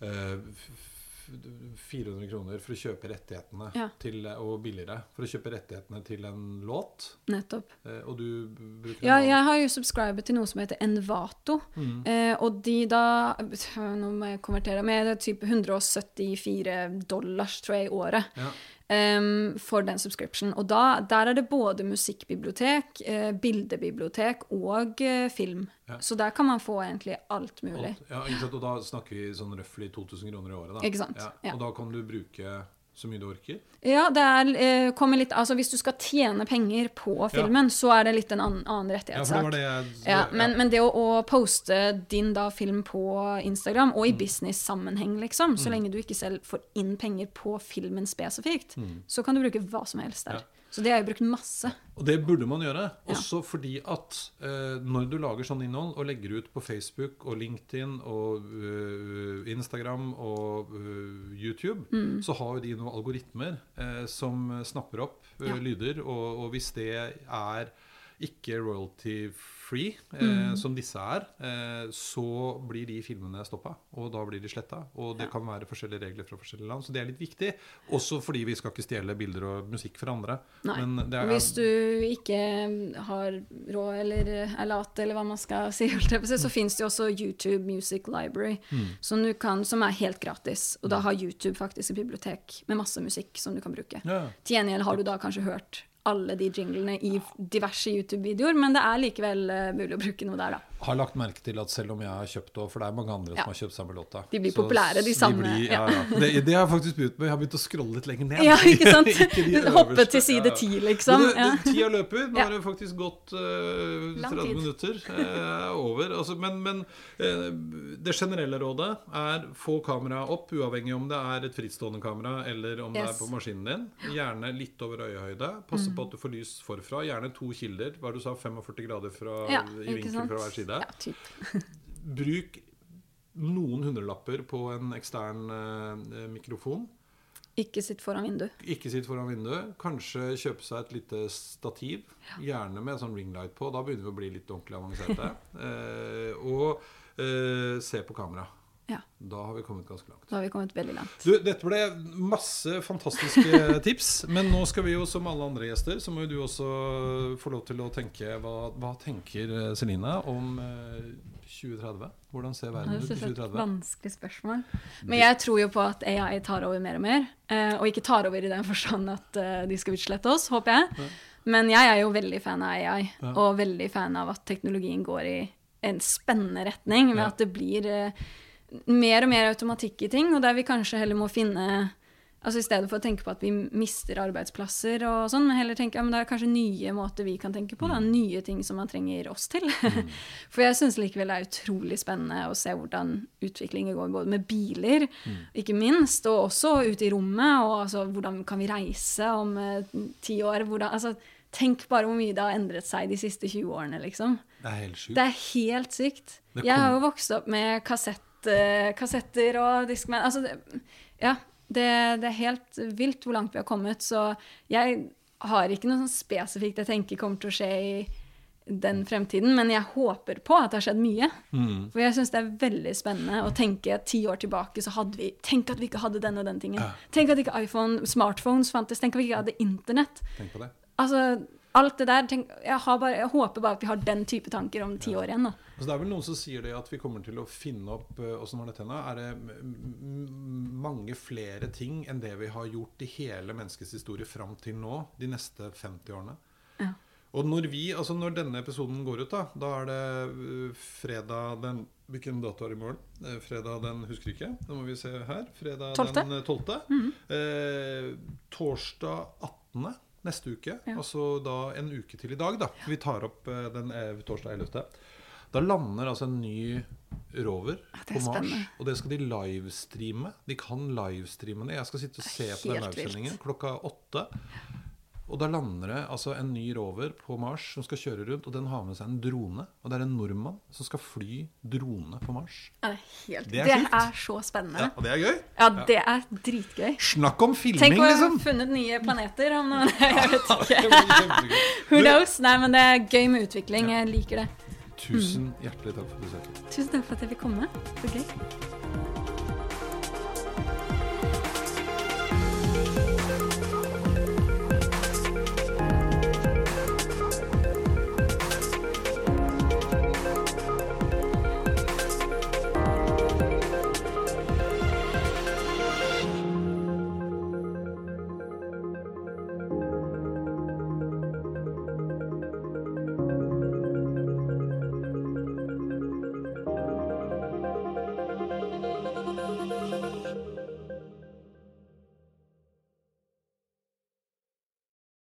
eh, f- f- 400 kroner for å kjøpe rettighetene Ja. til, og billigere for å kjøpe rettighetene til en låt. Nettopp. Eh, og du bruker Ja, jeg har jo subscribet til noe som heter Envato. Mm. Eh, og de da Nå må jeg konvertere. Men det er typ 174 dollars, tror jeg, i året. Ja. Em, for den subscription. Og da, der er det både musikkbibliotek, uh, bildebibliotek og uh, film. Ja. Så der kan man få egentlig alt mulig. Alt- Ja. Og da snakker vi sånn røftlig 2000 kroner i året. Da. Ikke sant? Ja. Og da kan du bruke så mye du orker. Ja, det er, eh, kommer litt, altså Hvis du skal tjene penger på filmen, så er det litt en annen, annen Ja, for det var det jeg Ja, men, ja. men det å, å poste din da film på Instagram, Mm. og i business-sammenheng, liksom, så lenge du ikke selv får inn penger på filmen spesifikt, så kan du bruke hva som helst der. Ja. Så det har jeg brukt masse. Og det burde man gjøre, Ja. også fordi at eh, når du lager sånn innhold og legger ut på Facebook og LinkedIn og uh, Instagram og uh, YouTube, Mm. så har jo de noen algoritmer eh, som snapper opp uh, Ja. lyder, og, og hvis det er ikke royalty-free, eh, Mm. som disse er, eh, så blir de filmene stoppa, og da blir de sletta. Og det Ja. kan være forskjellige regler fra forskjellige land, så det er litt viktig. Også fordi vi skal ikke stjele bilder og musikk fra andre. Nei. Men det er, hvis du ikke har råd eller er lat, eller hva man skal si, så fins det også YouTube Music Library, som, du kan, som er helt gratis. Og da har YouTube faktisk et bibliotek med masse musikk som du kan bruke. ja. Til gjengjeld har du da kanskje hørt alle de jinglene i diverse YouTube-videoer, men det er likevel eh, mulig å bruke noe der, da. Har lagt merke til at selv om jeg har kjøpt òg, for det er mange andre Ja. som har kjøpt samme låta De blir så populære, de samme, blir, ja, ja. Det, det har jeg faktisk begynt med. Jeg har begynt å scrolle litt lenger ned. Ja, ikke sant? de Hoppe til side ti, liksom. Det, det, tida løper. Nå har det faktisk gått uh, 30 minutter Uh, over. Altså, men men uh, det generelle rådet er få kameraet opp, uavhengig om det er et frittstående kamera eller om det er på maskinen din. Gjerne litt over øyehøyde. Passe på at du får lys forfra. Gjerne to kilder. Hva du sa? 45 grader fra, i vinkel fra hver side. Ja, typ. Bruk noen hundrelapper på en ekstern eh, mikrofon. Ikke sitt foran vinduet. Ikke sitt foran vinduet. Kanskje kjøpe seg et lite stativ. Gjerne med sånn ringlight på. Da begynner vi å bli litt ordentlig avanserte. eh, og eh, se på kamera. Ja. Da har vi kommet ganske langt. Da har vi kommet veldig langt. Du, dette ble masse fantastiske tips, men nå skal vi jo som alle andre gjester, så må jo du også få lov til å tenke Hva, hva tenker Celine om eh, 2030? Hvordan ser verden Det ut i er et vanskelig spørsmål. Men jeg tror jo på at AI tar over mer og mer. eh, og ikke tar over i den forstand at eh, de skal utslette oss, håper jeg. Men jeg er jo veldig fan av AI, og veldig fan av at teknologien går i en spennende retning, med Ja. at det blir eh, mer og mer automatikk i ting, og der vi kanskje heller må finne Altså I stedet for å tenke på at vi mister arbeidsplasser, og sånn, men heller tenke ja, men det er kanskje nye måter vi kan tenke på. Da, nye ting som man trenger oss til. For jeg syns likevel det er utrolig spennende å se hvordan utviklingen går, både med biler, ikke minst, og også ute i rommet. Og altså, hvordan kan vi reise om eh, ti år? Hvordan, altså, tenk bare hvor mye det har endret seg de siste 20 årene, liksom. Det er helt sykt. Det er helt sykt. Kom... Jeg har jo vokst opp med kassett, kassetter og diskmenn Altså, det, ja. Det, det er helt vilt hvor langt vi har kommet. Så jeg har ikke noe sånn spesifikt jeg tenker kommer til å skje i den fremtiden, men jeg håper på at det har skjedd mye. Mm. For jeg syns det er veldig spennende å tenke at ti år tilbake, så hadde vi Tenk at vi ikke hadde den og den tingen. Ja. Tenk at ikke iPhone, smartphones fantes. Tenk at vi ikke hadde internett. Tenk på det. Altså, alt det der tenk, jeg, har bare, jeg håper bare at vi har den type tanker om ti år igjen. da. Altså, det er vel noen som sier det at vi kommer til å finne opp eh, Åssen var dette nå? Er det mange flere ting enn det vi har gjort i hele menneskets historie fram til nå, de neste 50 årene? Ja. Og når vi, altså når denne episoden går ut, da Da er det eh, fredag den Hvilken dato er det i morgen? Eh, fredag den Husker ikke. Da må vi se her. Fredag Tolvte. den eh, 12. eh, torsdag 18. neste uke. Ja. Altså da en uke til i dag, da. Vi tar opp den eh, torsdag 11. Da lander altså en ny rover Ja, på er Mars. spennende. Og det skal de livestreame. De kan livestreame det. Jeg skal sitte og se på den livesendingen klokka åtte. Og da lander det altså en ny rover på Mars som skal kjøre rundt, og den har med seg en drone. Og det er en nordmann som skal fly drone på Mars. Ja, det er, helt, Det det er er, så spennende. og det er gøy. Ja, det er dritgøy. Snakk om Tenk filming, å ha liksom! funnet nye planeter. Om noen, jeg vet ikke. Who knows? Nei, men det er gøy med utvikling. Jeg liker det. Tusen hjertelig takk for besøket. Tusen takk for at jeg fikk komme. Så gøy.